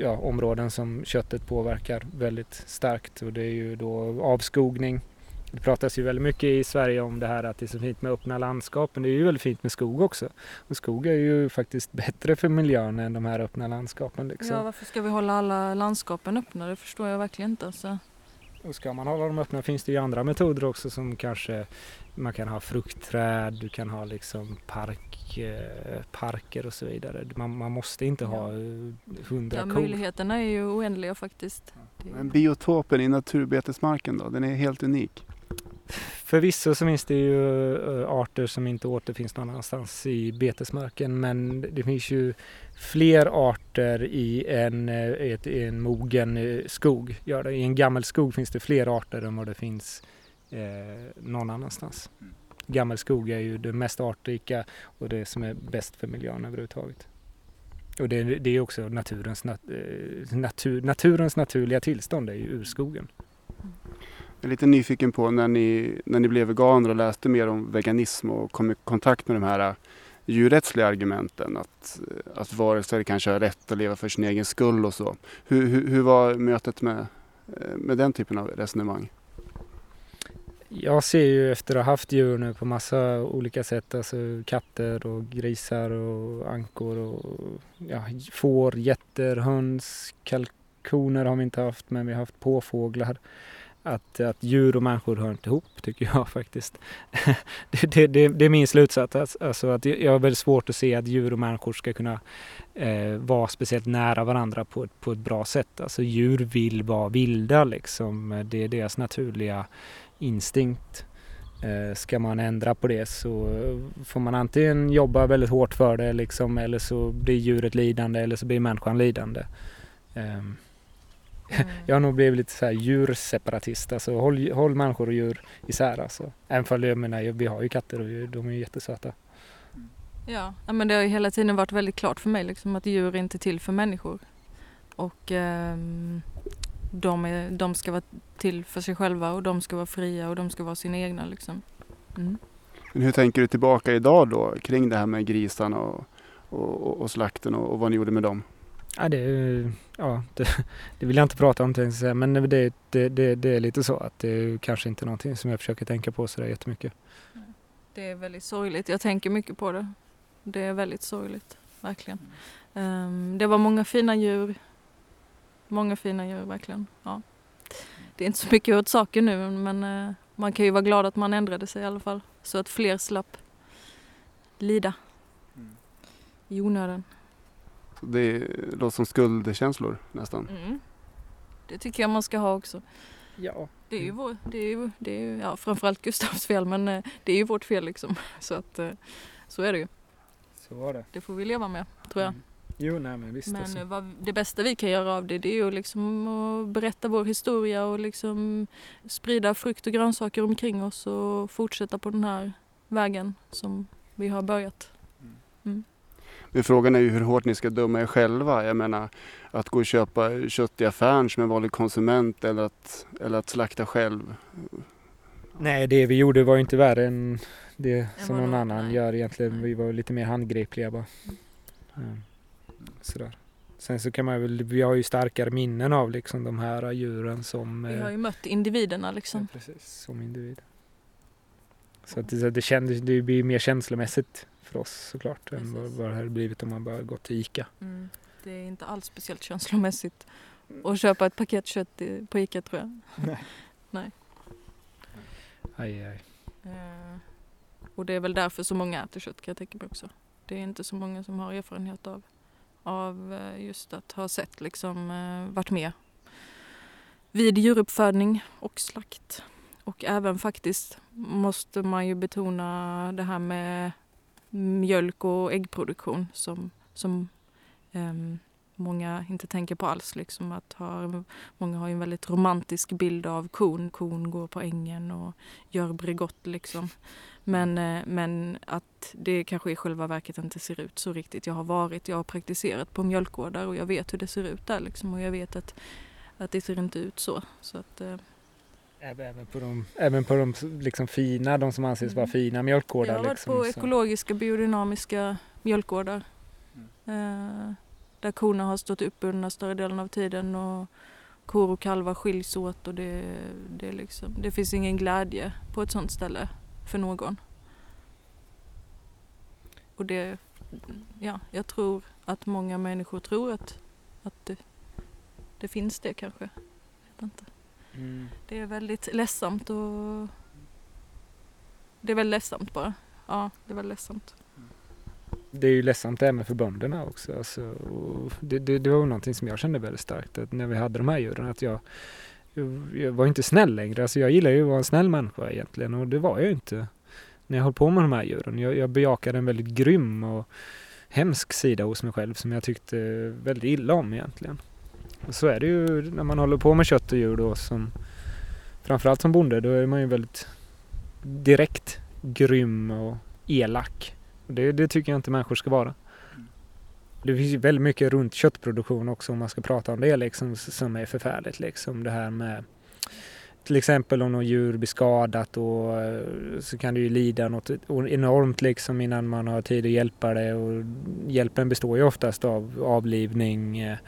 ja, områden som köttet påverkar väldigt starkt och det är ju då avskogning. Det pratas ju väldigt mycket i Sverige om det här att det är så fint med öppna landskap men det är ju väldigt fint med skog också. Och skog är ju faktiskt bättre för miljön än de här öppna landskapen. Liksom. Ja, varför ska vi hålla alla landskapen öppna? Det förstår jag verkligen inte. Alltså. Och ska man hålla dem öppna finns det ju andra metoder också som kanske man kan ha fruktträd, du kan ha liksom park, eh, parker och så vidare. Man, man måste inte ha eh, hundra ja, kor. Möjligheterna är ju oändliga faktiskt. Men biotopen i naturbetesmarken då, den är helt unik? Förvisso så finns det ju eh, arter som inte återfinns någon annanstans i betesmarken men det finns ju fler arter i en, i eh, i en mogen eh, skog. I en gammal skog finns det fler arter än vad det finns någon annanstans. Gammelskog är ju det mest artrika och det som är bäst för miljön överhuvudtaget. Och det, det är också naturens, natur, naturens naturliga tillstånd, är ju urskogen. Jag är lite nyfiken på när ni, när ni blev veganer och läste mer om veganism och kom i kontakt med de här äh, djurrättsliga argumenten. Att, äh, att varelser kanske har rätt att leva för sin egen skull och så. Hur, hur, hur var mötet med, äh, med den typen av resonemang? Jag ser ju efter att ha haft djur nu på massa olika sätt, alltså katter och grisar och ankor och ja, får, getter, höns, kalkoner har vi inte haft men vi har haft påfåglar att, att djur och människor hör inte ihop, tycker jag faktiskt. det, det, det, det, är min slutsats. Alltså att jag har väldigt svårt att se att djur och människor ska kunna eh, vara speciellt nära varandra på, på ett bra sätt. Alltså djur vill vara vilda liksom. Det är deras naturliga instinkt. Eh, ska man ändra på det så får man antingen jobba väldigt hårt för det liksom, eller så blir djuret lidande eller så blir människan lidande. Eh, Mm. jag har nog blivit lite så här djurseparatist, alltså håll, håll människor och djur isär alltså. Även för jag menar, vi har ju katter och de är ju jättesöta. Ja, men det har ju hela tiden varit väldigt klart för mig liksom att djur är inte till för människor. Och eh, de, är, de ska vara till för sig själva och de ska vara fria och de ska vara sina egna liksom. Mm. Men hur tänker du tillbaka idag då kring det här med grisarna och, och, och slakten och, och vad ni gjorde med dem? Ja, det, ja, det, det, vill jag inte prata om, men det, det, det, det är lite så att det är kanske inte någonting som jag försöker tänka på sådär jättemycket. Mm. Det är väldigt sorgligt. Jag tänker mycket på det. Det är väldigt sorgligt, verkligen. Um, det var många fina djur. Många fina djur, verkligen. Ja. Det är inte så mycket åt saker nu, men uh, man kan ju vara glad att man ändrade sig i alla fall. Så att fler slapp lida i onödan. Det låter som skuldkänslor nästan. Mm. Det tycker jag man ska ha också. Ja. Det är ju, vår, det är ju, det är ju ja, framförallt Gustavs fel men eh, det är ju vårt fel liksom. Så att eh, så är det ju. Så var det. Det får vi leva med tror jag. Mm. Jo, nej men visst. Men alltså. vad, det bästa vi kan göra av det, det är ju liksom att berätta vår historia och liksom sprida frukt och grönsaker omkring oss och fortsätta på den här vägen som vi har börjat. Men frågan är ju hur hårt ni ska döma er själva. Jag menar att gå och köpa kött i affären som en vanlig konsument eller att, eller att slakta själv. Nej, det vi gjorde var inte värre än det som någon annan gör egentligen. Vi var lite mer handgripliga bara. Mm. Sådär. Sen så kan man väl, vi har ju starkare minnen av liksom de här djuren som, Vi eh, har ju mött individerna liksom. ja, precis, som individ. Så att det, det, kändes, det blir mer känslomässigt för oss såklart än vad, Precis. det hade blivit om man bara gått till ICA. Mm. Det är inte alls speciellt känslomässigt att köpa ett paket kött på Ica tror jag. Aj, aj. Eh, och det är väl därför så många äter kött kan jag tänka mig också. Det är inte så många som har erfarenhet av, av eh, just att ha sett liksom eh, varit med vid djuruppfödning och slakt. Och även faktiskt måste man ju betona det här med mjölk och äggproduktion som, som um, många inte tänker på alls. Liksom att ha, många har ju en väldigt romantisk bild av kon. Kon går på ängen och gör Bregott liksom. Men, eh, men att det kanske i själva verket inte ser ut så riktigt. Jag har varit, jag har praktiserat på mjölkgårdar och jag vet hur det ser ut där liksom. Och jag vet att, att det ser inte ut så. så att, eh, Även på de, även på de liksom fina, de som anses vara Mm. fina jag mjölkgårdar. har varit liksom, på så- ekologiska biodynamiska mjölkgårdar. Eh, där korna har stått uppbundna större delen av tiden och kor och kalvar skiljs åt och det, det, liksom, det finns ingen glädje på ett sånt ställe för någon. Och det, ja, jag tror att många människor tror att, att det, det finns det kanske. Jag vet inte. Mm. Det är väldigt ledsamt och det är väldigt ledsamt bara. Ja, det är väldigt ledsamt. Det är ju ledsamt även för bönderna också. Alltså, och det, det, det var någonting som jag kände väldigt starkt att när vi hade de här djuren. Att jag, jag, jag var inte snäll längre. Alltså, jag gillar ju att vara en snäll människa egentligen och det var jag inte när jag höll på med de här djuren. Jag, jag bejakade en väldigt grym och hemsk sida hos mig själv som jag tyckte väldigt illa om egentligen. Och så är det ju när man håller på med kött och djur då som framförallt som bonde då är man ju väldigt direkt grym och elak. Det, det tycker jag inte människor ska vara. Det finns ju väldigt mycket runt köttproduktion också om man ska prata om det liksom som är förfärligt liksom det här med till exempel om något djur blir skadat och eh, så kan det ju lida något enormt liksom innan man har tid att hjälpa det och hjälpen består ju oftast av avlivning. eh,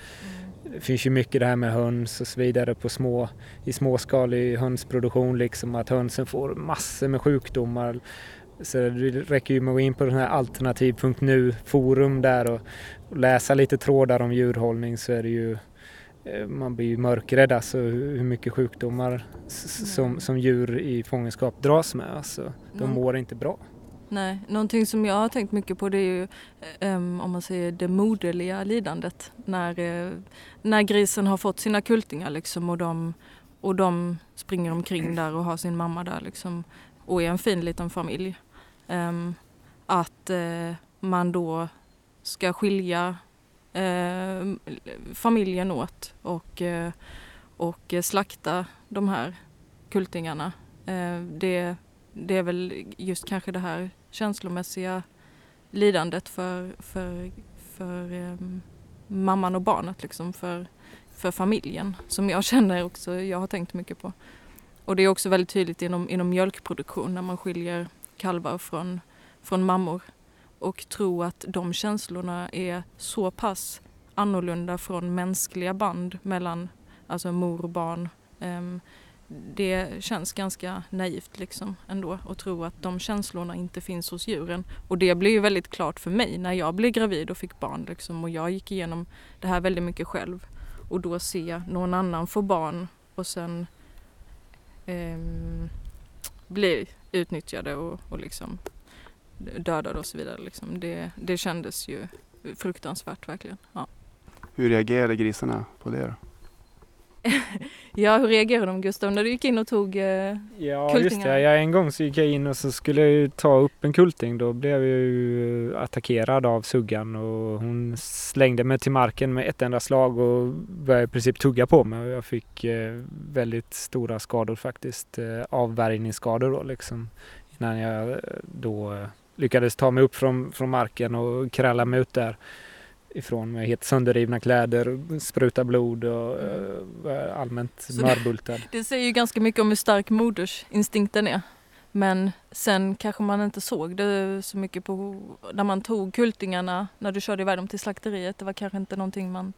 Det finns ju mycket det här med höns och så vidare på små, i småskalig hönsproduktion liksom att hönsen får massor med sjukdomar. Så det räcker ju med att gå in på den här alternativ.nu forum där och, och läsa lite trådar om djurhållning så är det ju eh, man blir ju mörkrädd alltså hur mycket sjukdomar som, Mm. som djur i fångenskap dras med. Alltså, de Mm. mår inte bra. Nej, någonting som jag har tänkt mycket på det är ju um, om man säger det moderliga lidandet. När, uh, när grisen har fått sina kultingar liksom och de, och de springer omkring där och har sin mamma där liksom och är en fin liten familj. Um, att uh, man då ska skilja uh, familjen åt och, och slakta de här kultingarna. Det, det är väl just kanske det här känslomässiga lidandet för, för, för em, mamman och barnet, liksom för, för familjen som jag känner också, jag har tänkt mycket på. Och det är också väldigt tydligt inom, inom mjölkproduktion när man skiljer kalvar från, från mammor och tro att de känslorna är så pass annorlunda från mänskliga band mellan alltså mor och barn. Em, det känns ganska naivt liksom ändå att tro att de känslorna inte finns hos djuren. Och det blev ju väldigt klart för mig när jag blev gravid och fick barn liksom, och jag gick igenom det här väldigt mycket själv. Och då se någon annan få barn och sen eh, bli utnyttjade och, och liksom dödade och så vidare. Liksom. Det, det kändes ju fruktansvärt verkligen. Ja. Hur reagerade grisarna på det då? Ja, hur reagerade de Gustav när du gick in och tog eh, Ja, just kultingar? det. Ja, en gång så gick jag in och så skulle jag ta upp en kulting. Då blev jag ju attackerad av suggan och hon slängde mig till marken med ett enda slag och började i princip tugga på mig. Jag fick eh, väldigt stora skador faktiskt. Eh, avvärjningsskador då liksom. Innan jag eh, då eh, lyckades ta mig upp från, från marken och kräla mig ut där ifrån med helt sönderrivna kläder, spruta blod och eh, var allmänt Så det- mörbultad. Det säger ju ganska mycket om hur stark modersinstinkten är. Men sen kanske man inte såg det så mycket på när man tog kultingarna, när du körde iväg dem till slakteriet. Det var kanske inte någonting man,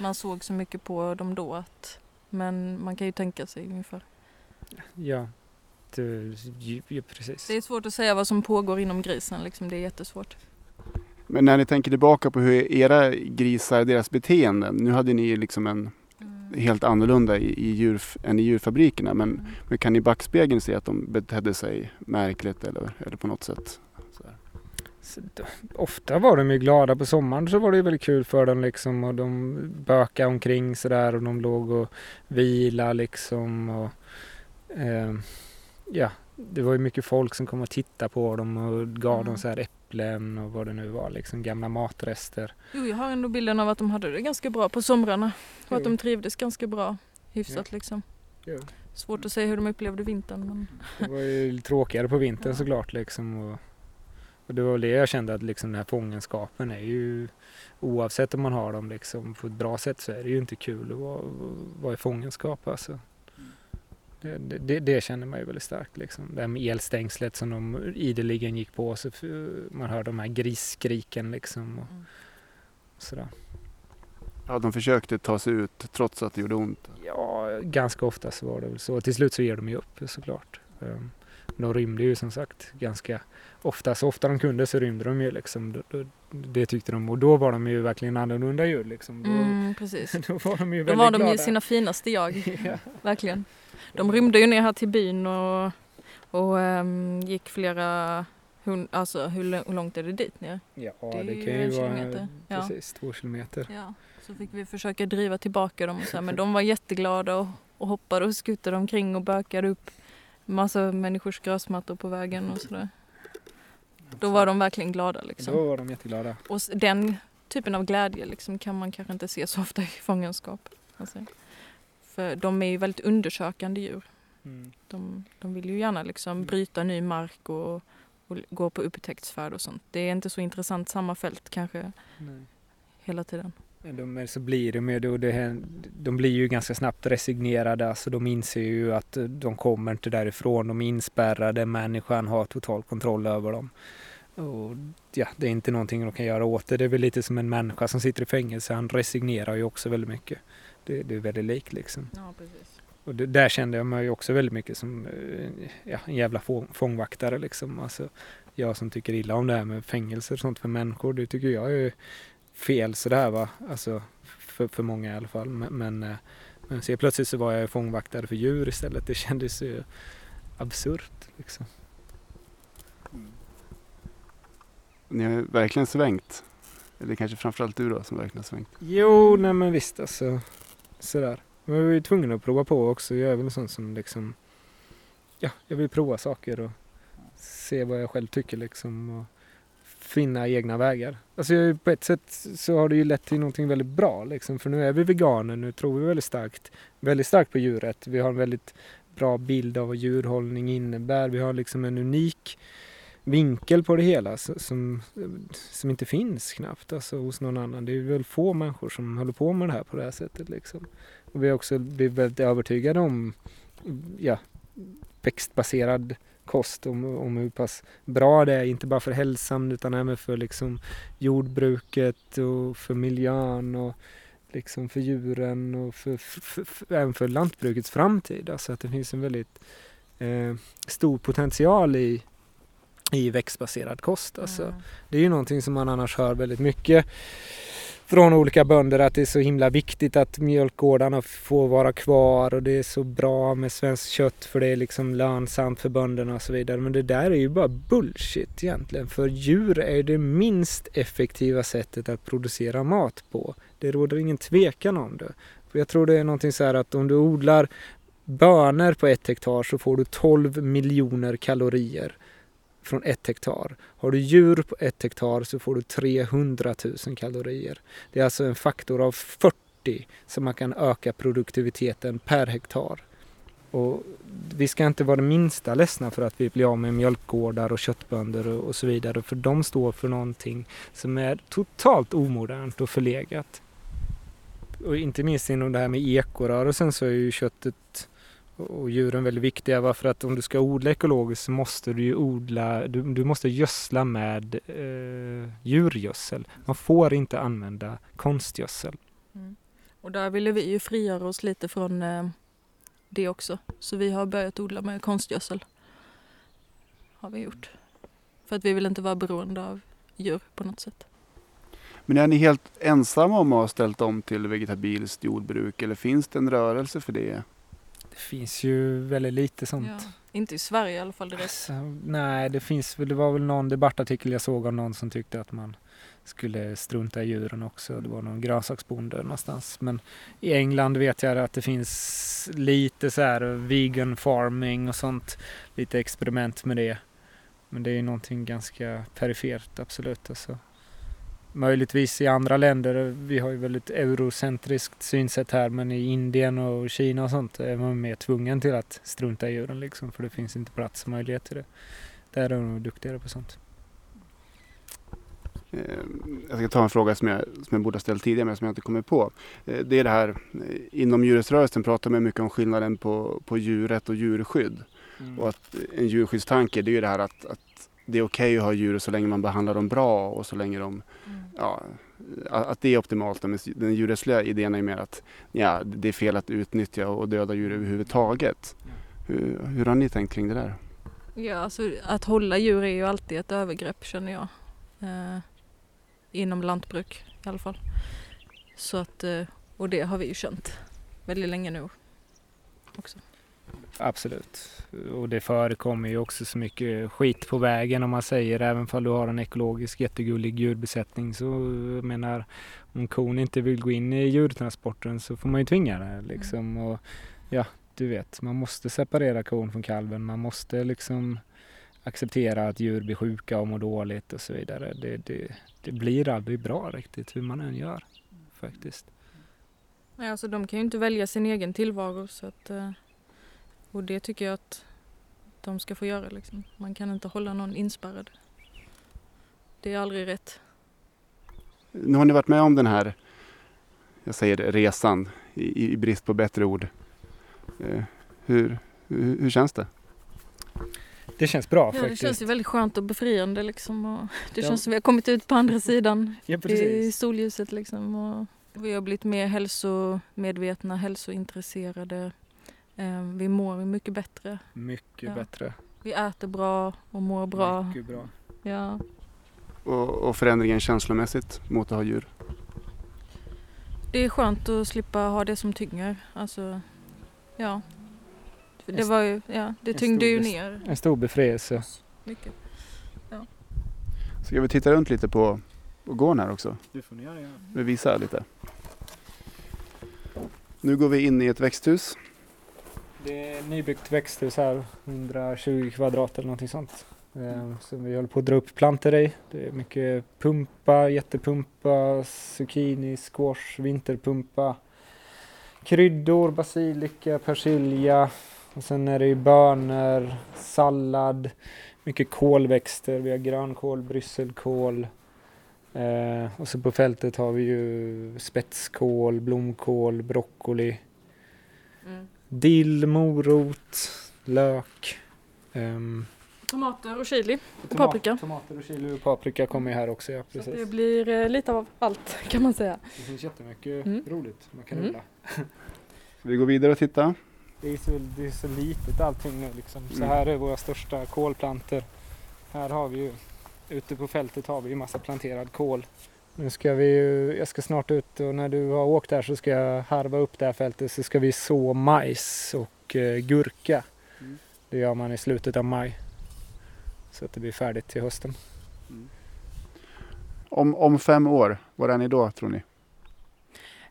man såg så mycket på dem då. Att, men man kan ju tänka sig ungefär. Ja, det, ju, ju, precis. Det är svårt att säga vad som pågår inom grisen, liksom. det är jättesvårt. Men när ni tänker tillbaka på hur era grisar, deras beteenden. Nu hade ni liksom en helt annorlunda i, i djur, än i djurfabrikerna. Men, men kan ni i backspegeln se att de betedde sig märkligt eller, eller på något sätt? Så ofta var de ju glada på sommaren så var det ju väldigt kul för dem liksom och de bökade omkring sådär och de låg och vila liksom och eh, ja, det var ju mycket folk som kom och tittade på dem och gav Mm. dem så här äpplen och vad det nu var liksom gamla matrester. Jo, jag har ändå bilden av att de hade det ganska bra på somrarna. Och att de trivdes ganska bra. Hyfsat liksom. Jo. Svårt att säga hur de upplevde vintern. Men... Det var ju tråkigare på vintern Ja. såklart liksom. Och, och det var väl det jag kände att liksom den här fångenskapen är ju oavsett om man har dem liksom på ett bra sätt så är det ju inte kul att vara, vara i fångenskap alltså. Det, det, det känner man ju väldigt starkt liksom. Det här med elstängslet som de ideligen gick på så man hör de här grisskriken liksom och Mm. sådär. Ja, de försökte ta sig ut trots att det gjorde ont. Ja, ganska ofta så var det väl så. Till slut så ger de ju upp såklart. Ehm, De rymde ju som sagt ganska ofta. Så ofta de kunde så rymde de ju liksom. Då- då- Det tyckte de och då var de ju verkligen annorlunda djur liksom. Då, Mm, precis. då var de ju Då väldigt var de glada. ju sina finaste jag. ja. Verkligen. De rymde ju ner här till byn och, och ehm, gick flera hund, alltså hur, lång- hur långt är det dit ner? ja, Det är det, ju kan ju vara kilometer. Ja. precis två kilometer. Ja. Så fick vi försöka driva tillbaka dem och så här, men de var jätteglada och, och hoppade och skuttade omkring och bökade upp massa människors gräsmattor på vägen och sådär. Då var de verkligen glada liksom. Då var de jätteglada. Och den typen av glädje liksom kan man kanske inte se så ofta i fångenskap. Alltså. För de är ju väldigt undersökande djur. Mm. De, de vill ju gärna liksom bryta ny mark och, och gå på upptäcktsfärd och sånt. Det är inte så intressant samma fält kanske Nej. hela tiden. De, så blir de ju, det, de blir ju ganska snabbt resignerade, alltså de inser ju att eh, de kommer inte därifrån, de är inspärrade, människan har total kontroll över dem. Och ja, det är inte någonting de kan göra åt det. Det är väl lite som en människa som sitter i fängelse, han resignerar ju också väldigt mycket. Det, det är väldigt likt liksom. Ja, precis. Och det, där kände jag mig också väldigt mycket som eh, ja, en jävla få, fångvaktare liksom. Alltså, jag som tycker illa om det här med fängelser och sånt för människor, det tycker jag är fel sådär va. Alltså för, för många i alla fall. Men, men, eh, men så plötsligt så var jag fångvaktare för djur istället. Det kändes ju absurt liksom. Ni har ju verkligen svängt. Eller kanske framförallt du då som verkligen har svängt. Jo, nej men visst alltså. Sådär. Men jag var ju tvungen att prova på också. Jag är väl en sån som liksom, ja, jag vill prova saker och se vad jag själv tycker liksom. Och finna egna vägar. Alltså jag, på ett sätt så har det ju lett till någonting väldigt bra liksom. För nu är vi veganer, nu tror vi väldigt starkt, väldigt starkt på djuret. Vi har en väldigt bra bild av vad djurhållning innebär. Vi har liksom en unik vinkel på det hela som, som inte finns knappt alltså, hos någon annan. Det är väl få människor som håller på med det här på det här sättet. Liksom. Och vi har också blivit väldigt övertygade om ja, växtbaserad kost, om, om hur pass bra det är, inte bara för hälsan utan även för liksom, jordbruket och för miljön och liksom för djuren och för, för, för, för, även för lantbrukets framtid. Alltså att det finns en väldigt eh, stor potential i, i växtbaserad kost. Alltså. Mm. Det är ju någonting som man annars hör väldigt mycket från olika bönder att det är så himla viktigt att mjölkgårdarna får vara kvar och det är så bra med svenskt kött för det är liksom lönsamt för bönderna och så vidare. Men det där är ju bara bullshit egentligen. För djur är det minst effektiva sättet att producera mat på. Det råder ingen tvekan om det. Jag tror det är någonting så här att om du odlar bönor på ett hektar så får du 12 miljoner kalorier från ett hektar. Har du djur på ett hektar så får du 300 000 kalorier. Det är alltså en faktor av 40 som man kan öka produktiviteten per hektar. Och vi ska inte vara det minsta ledsna för att vi blir av med mjölkgårdar och köttbönder och, så vidare. För de står för någonting som är totalt omodernt och förlegat. Och inte minst inom det här med ekorörelsen så är ju köttet och djuren väldigt viktiga. Varför att om du ska odla ekologiskt så måste du ju odla, du, du måste gödsla med eh, djurgödsel. Man får inte använda konstgödsel. Mm. Och där ville vi ju frigöra oss lite från eh, det också. Så vi har börjat odla med konstgödsel. Har vi gjort. För att vi vill inte vara beroende av djur på något sätt. Men är ni helt ensamma om att ha ställt om till vegetabilskt jordbruk eller finns det en rörelse för det? Finns ju väldigt lite sånt. Ja, inte i Sverige i alla fall direkt. Alltså, nej, det finns det var väl någon debattartikel jag såg av någon som tyckte att man skulle strunta i djuren också. Det var någon grönsaksbonde någonstans. Men i England vet jag att det finns lite så här vegan farming och sånt. Lite experiment med det. Men det är någonting ganska perifert, absolut. Alltså. Möjligtvis i andra länder, vi har ju väldigt eurocentriskt synsätt här, men i Indien och Kina och sånt är man mer tvungen till att strunta i djuren liksom, för det finns inte plats och möjlighet till det. Där är de nog duktigare på sånt. Eh, jag ska ta en fråga som jag, som jag borde ha ställt tidigare men som jag inte kommer på. Eh, det är det här, eh, inom djurrättsrörelsen pratar man mycket om skillnaden på, på djurrätt och djurskydd. Mm. Och att en djurskyddstanke det är ju det här att, att det är okej okay att ha djur så länge man behandlar dem bra och så länge de, mm. ja, att det är optimalt. Men den djurrättsliga idén är mer att ja, det är fel att utnyttja och döda djur överhuvudtaget. Hur, hur har ni tänkt kring det där? Ja, alltså att hålla djur är ju alltid ett övergrepp känner jag. Eh, inom lantbruk i alla fall. Så att, eh, och det har vi ju känt väldigt länge nu också. Absolut. Och det förekommer ju också så mycket skit på vägen om man säger, även om du har en ekologisk jättegullig djurbesättning så menar om kon inte vill gå in i djurtransporten så får man ju tvinga det liksom. Mm. Och ja, du vet, man måste separera kon från kalven, man måste liksom acceptera att djur blir sjuka och mår dåligt och så vidare. Det, det, det blir aldrig bra riktigt hur man än gör faktiskt. Nej, alltså de kan ju inte välja sin egen tillvaro så att, eh, och det tycker jag att de ska få göra. Liksom. Man kan inte hålla någon inspärrad. Det är aldrig rätt. Nu har ni varit med om den här, jag säger resan i, i brist på bättre ord. Eh, hur, hur, hur känns det? Det känns bra ja, faktiskt. Det känns ju väldigt skönt och befriande liksom. Och det ja. känns som vi har kommit ut på andra sidan ja, i solljuset liksom. Och vi har blivit mer hälsomedvetna, hälsointresserade. Ehm, vi mår mycket bättre. Mycket ja. bättre. Vi äter bra och mår bra. Mycket bra. Ja. Och, och förändringen känslomässigt mot att ha djur? Det är skönt att slippa ha det som tynger. Alltså, ja, det var ju, ja, det tyngde ju ner. En stor befrielse. Mycket. Ja. Ska vi titta runt lite på, på gården här också? Det får ni göra. Ja. Vi visar lite. Nu går vi in i ett växthus. Det är nybyggt växthus här, 120 kvadrat eller någonting sånt. Eh, som vi håller på att dra upp plantor i. Det är mycket pumpa, jättepumpa, zucchini, squash, vinterpumpa, kryddor, basilika, persilja, och sen är det ju bönor, sallad, mycket kolväxter. Vi har grönkål, brysselkål. Eh, och så på fältet har vi ju spetskål, blomkål, broccoli. Mm. Dill, morot, lök. Um, tomater och chili och paprika. Tomater och chili och paprika kommer ju här också. Ja, precis. Så det blir eh, lite av allt kan man säga. Det finns jättemycket mm. roligt man kan mm. odla. vi går vidare och titta. Det är så, det är så litet allting nu liksom. Så mm. här är våra största kolplanter. Här har vi ju, ute på fältet har vi ju massa planterad kål. Nu ska vi ju, jag ska snart ut och när du har åkt där så ska jag harva upp det här fältet så ska vi så majs och eh, gurka. Mm. Det gör man i slutet av maj. Så att det blir färdigt till hösten. Mm. Om, om fem år, var är ni då tror ni?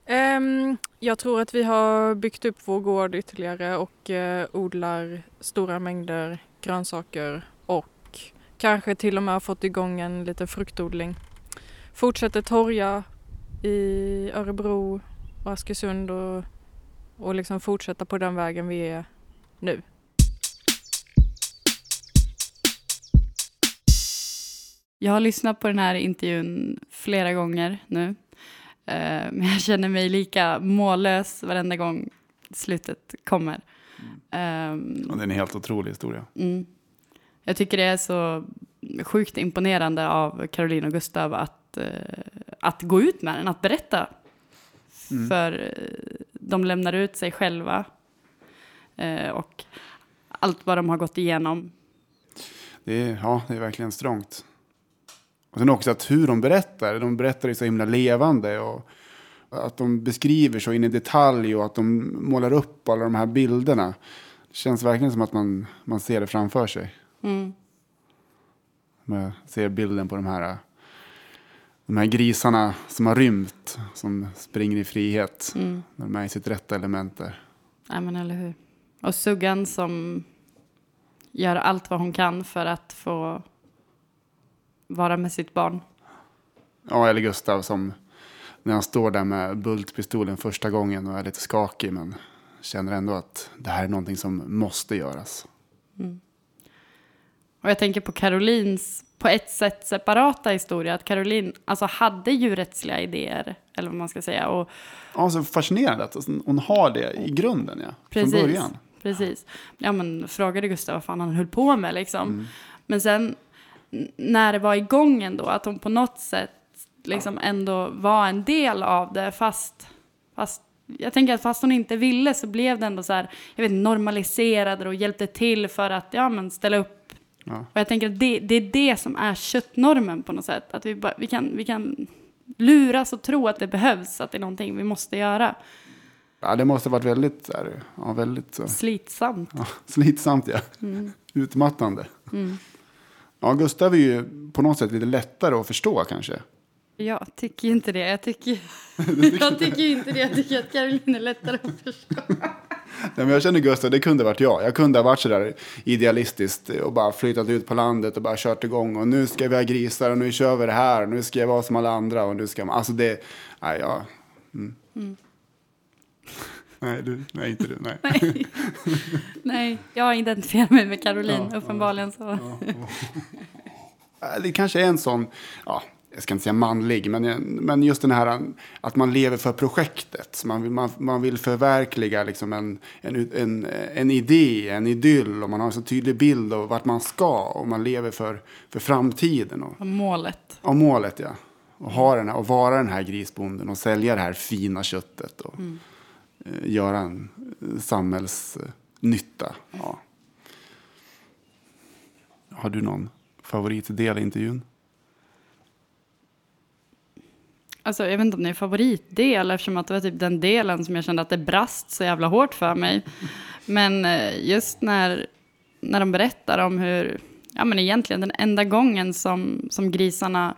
Ehm, jag tror att vi har byggt upp vår gård ytterligare och eh, odlar stora mängder grönsaker och kanske till och med har fått igång en liten fruktodling. Fortsätter torja i Örebro och Askersund och, och liksom fortsätta på den vägen vi är nu. Jag har lyssnat på den här intervjun flera gånger nu. Eh, men jag känner mig lika mållös varenda gång slutet kommer. Um, Och det är en helt otrolig historia. Mm. Jag tycker det är så sjukt imponerande av Caroline och Gustav att, eh, att gå ut med den, att berätta. Mm. För eh, de lämnar ut sig själva eh, och allt vad de har gått igenom. Det är, ja, det är verkligen strångt. Och sen också att hur de berättar, de berättar ju så himla levande. Och att de beskriver så in i detalj och att de målar upp alla de här bilderna. Det känns verkligen som att man, man ser det framför sig. Mm. Man ser bilden på de här, de här grisarna som har rymt, som springer i frihet. Mm. När de är i sitt rätta element där. Nej, men eller hur. Och Suggan som gör allt vad hon kan för att få vara med sitt barn. Ja, eller Gustav som när han står där med bultpistolen första gången och är lite skakig men känner ändå att det här är någonting som måste göras. Och jag tänker på Carolins på ett sätt separata historia. Att Caroline alltså, hade djurrättsliga idéer, eller vad man ska säga. Och Ja, så fascinerande att hon har det i grunden, ja. Precis. Från början. Precis. Ja, men frågade Gustav vad fan han höll på med liksom. Men sen när det var igång ändå, att hon på något sätt liksom ändå var en del av det, fast, fast jag tänker att fast hon inte ville så blev det ändå så här, jag vet normaliserade och hjälpte till för att, ja men ställa upp. Ja. Och jag tänker att det, det är det som är köttnormen på något sätt, att vi, bara, vi, kan, vi kan luras och tro att det behövs, att det är någonting vi måste göra. Ja, det måste ha varit väldigt, så här, ja, väldigt så, Slitsamt. ja, slitsamt, ja. Utmattande. Ja, Gustav är ju på något sätt lite lättare att förstå kanske. Jag tycker inte det. Jag tycker, jag tycker inte det. Jag tycker att Caroline är lättare att förstå. Nej, men jag känner Gustav, det kunde ha varit jag. Jag kunde ha varit sådär idealistiskt och bara flyttat ut på landet och bara kört igång. Och nu ska vi ha grisar och nu kör vi det här. Och nu ska jag vara som alla andra. Och nu ska man, alltså det, nej, ja. Mm. Nej, du, nej, inte du, nej. Nej. Nej, jag identifierar mig med Caroline, Ja, uppenbarligen så. Äh, Det kanske är en sån, ja, jag ska inte säga manlig, men, men just den här att man lever för projektet. Man vill, man, man vill förverkliga liksom en, en, en, en idé, en idyll och man har en så tydlig bild av vart man ska och man lever för, för framtiden och, Och målet. och målet. Ja. Och, ha den här, och vara den här grisbonden och sälja det här fina köttet och eh, göra en eh, samhällsnytta. Ja. Har du någon favoritdel i intervjun? Alltså, jag vet inte om det är favoritdel eftersom att det var typ den delen som jag kände att det brast så jävla hårt för mig. Men eh, just när, när de berättar om hur, ja men egentligen den enda gången som, som grisarna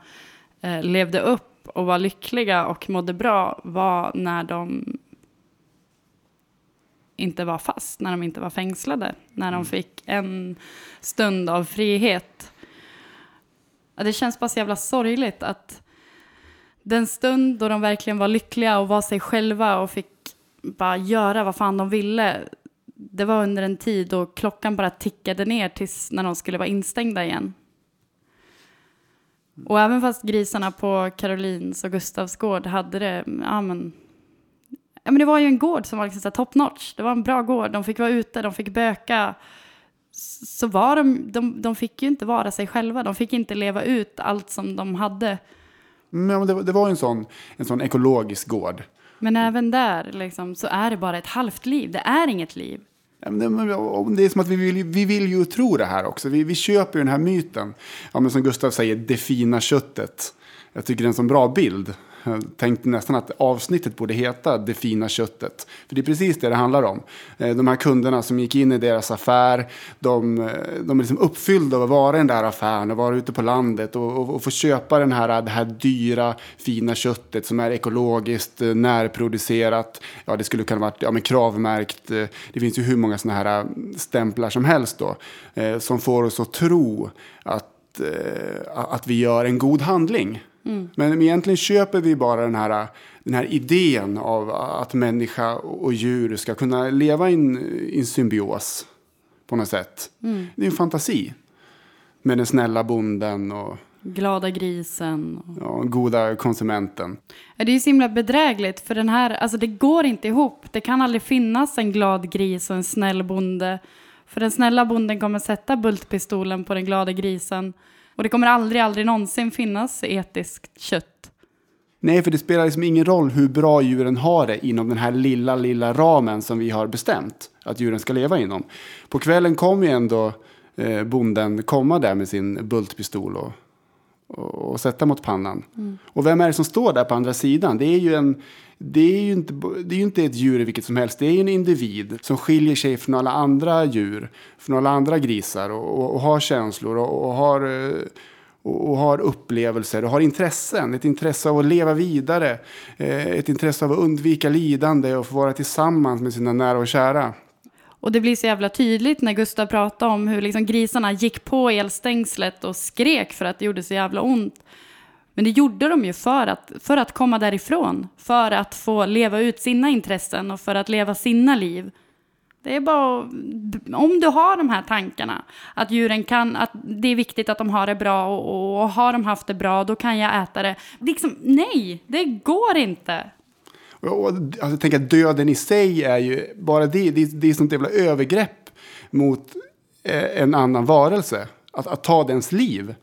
eh, levde upp och var lyckliga och mådde bra var när de inte var fast, när de inte var fängslade, när de fick en stund av frihet. Det känns bara så jävla sorgligt att den stund då de verkligen var lyckliga och var sig själva och fick bara göra vad fan de ville, det var under en tid då klockan bara tickade ner tills när de skulle vara instängda igen. Och även fast grisarna på Karolins och Gustavs gård hade det, ja men, ja men det var ju en gård som var liksom så top notch. Det var en bra gård, de fick vara ute, de fick böka. Så var de, de, de fick ju inte vara sig själva, de fick inte leva ut allt som de hade. Men det, var- det var en sån, en sån ekologisk gård. Men även där liksom, så är det bara ett halvt liv, det är inget liv. Det, är som att vi vill, vi vill ju tro det här också. Vi, vi köper ju den här myten. Ja, men som Gustav säger, det fina köttet. Jag tycker det är en sån bra bild. Jag tänkte nästan att avsnittet borde heta Det fina köttet. För det är precis det det handlar om. Eh, de här kunderna som gick in i deras affär, de, eh, de är liksom uppfyllda av att vara i den där affären och vara ute på landet och, och, och få köpa den här, det här dyra, fina köttet som är ekologiskt, eh, närproducerat. Ja, det skulle kunna vara ja, men kravmärkt. Det finns ju hur många sådana här stämplar som helst då. Som får oss att tro att, att vi gör en god handling. Mm. Men egentligen köper vi bara den här, den här idén av att människa och djur ska kunna leva i en, symbios på något sätt. Mm. Det är en fantasi. Med den snälla bonden och Glada grisen. Och... Ja, goda konsumenten. Det är så himla bedrägligt för den här, alltså det går inte ihop. Det kan aldrig finnas en glad gris och en snäll bonde. För den snälla bonden kommer sätta bultpistolen på den glada grisen och det kommer aldrig, aldrig någonsin finnas etiskt kött. Nej, för det spelar liksom ingen roll hur bra djuren har det inom den här lilla, lilla ramen som vi har bestämt att djuren ska leva inom. På kvällen kommer ju ändå eh, bonden komma där med sin bultpistol och, och, och sätta mot pannan. Mm. Och vem är det som står där på andra sidan? Det är ju en det är ju inte, det är ju inte ett djur vilket som helst. Det är ju en individ som skiljer sig från alla andra djur, från alla andra grisar och, och, och har känslor och, och har, eh, och, har upplevelser och har intressen. Ett intresse av att leva vidare, eh, ett intresse av att undvika lidande och få vara tillsammans med sina nära och kära. Och det blir så jävla tydligt när Gustav pratar om hur liksom grisarna gick på elstängslet och skrek för att det gjorde så jävla ont. Men det gjorde de ju för att, för att komma därifrån, för att få leva ut sina intressen och för att leva sina liv. Det är bara om du har de här tankarna, att djuren kan, att det är viktigt att de har det bra och, och har de haft det bra, då kan jag äta det. Liksom, nej, det går inte. Och, alltså, jag tänker att döden i sig är ju, bara det, det, det är sånt jävla övergrepp mot eh, en annan varelse. Att, att ta dens liv.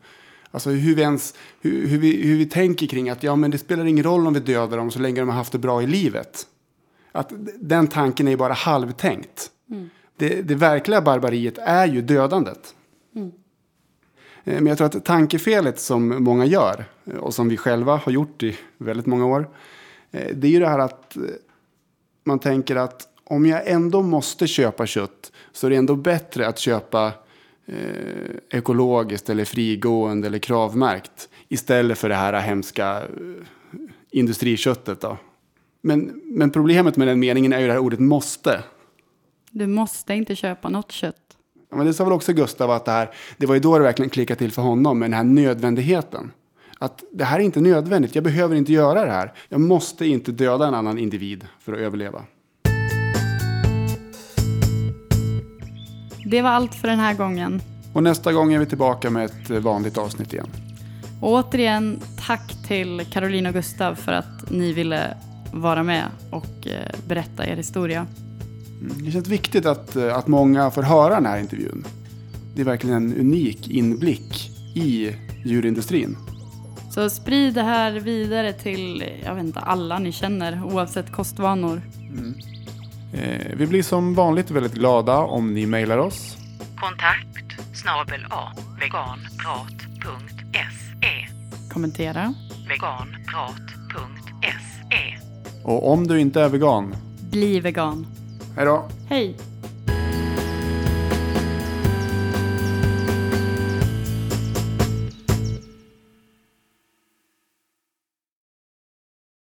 Alltså hur vi, ens, hur, hur, vi, hur vi tänker kring att ja, men det spelar ingen roll om vi dödar dem så länge de har haft det bra i livet. Att den tanken är bara halvtänkt. Mm. Det, det verkliga barbariet är ju dödandet. Mm. Eh, men jag tror att tankefelet som många gör eh, och som vi själva har gjort i väldigt många år. Eh, det är ju det här att man tänker att om jag ändå måste köpa kött så är det ändå bättre att köpa eh, ekologiskt eller frigående eller kravmärkt istället för det här hemska eh, industriköttet. Då. Men, men problemet med den meningen är ju det här ordet måste. Du måste inte köpa något kött. Men det sa väl också Gustav att det här, det var ju då det verkligen klickade till för honom med den här nödvändigheten. Att det här är inte nödvändigt, jag behöver inte göra det här. Jag måste inte döda en annan individ för att överleva. Det var allt för den här gången. Och nästa gång är vi tillbaka med ett vanligt avsnitt igen. Och återigen, tack till Caroline och Gustav för att ni ville vara med och eh, berätta er historia. Mm, det känns viktigt att, eh, att många får höra den här intervjun. Det är verkligen en unik inblick i djurindustrin. Så sprid det här vidare till, jag vet inte, alla ni känner oavsett kostvanor. Mm. Eh, vi blir som vanligt väldigt glada om ni mejlar oss. Kontakt snabel a veganprat.se Kommentera. veganprat.se Och om du inte är vegan, bli vegan. Hej då. Hej.